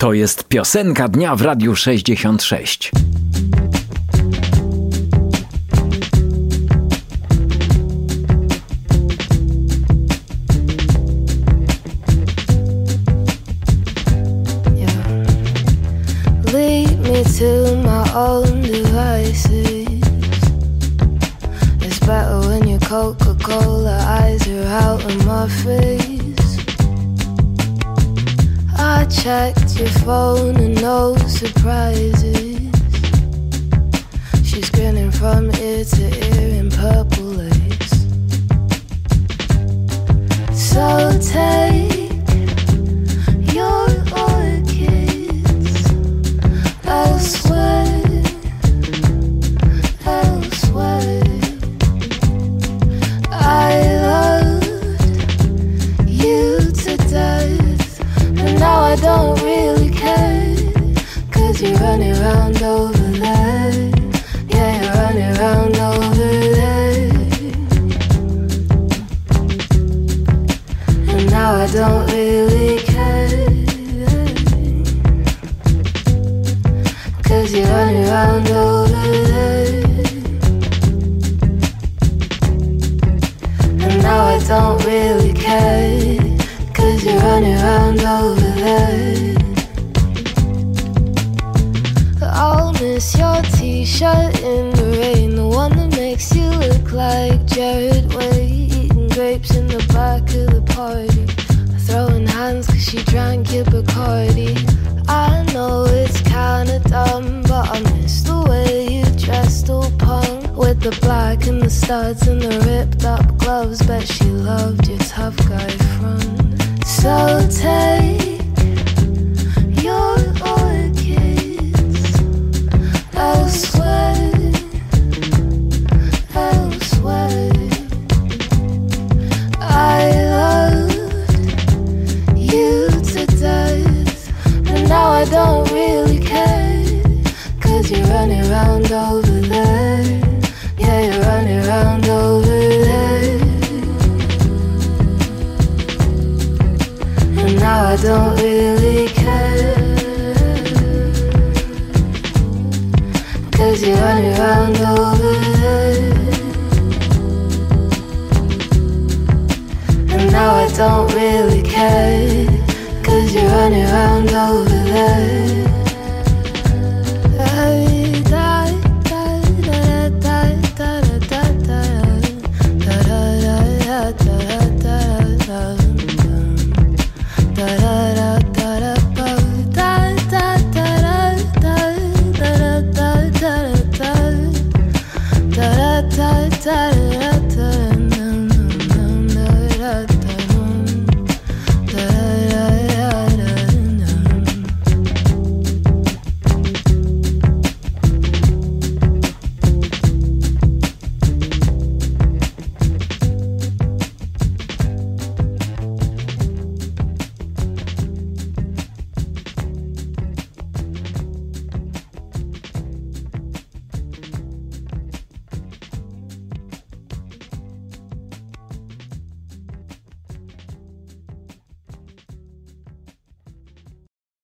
To jest piosenka dnia w Radiu 66. Lead me to my own devices. It's better when your Coca Cola eyes are out of my face. Checked your phone and no surprises. She's grinning from ear to ear in purple lace. So take over there. Yeah, you're over there. And now I don't really care. Cause you're running around over there. And now I don't really care. Cause you're over I'll your t shirt in the rain. The one that makes you look like Gerard Way. Eating grapes in the back of the party. Throwing hands cause she drank your Bacardi. I know it's kinda dumb, but I miss the way you dressed all punk. With the black and the studs and the ripped up gloves. Bet she loved your tough guy front. So take I don't really care. Cause you're running around over there. And now I don't really care. da da da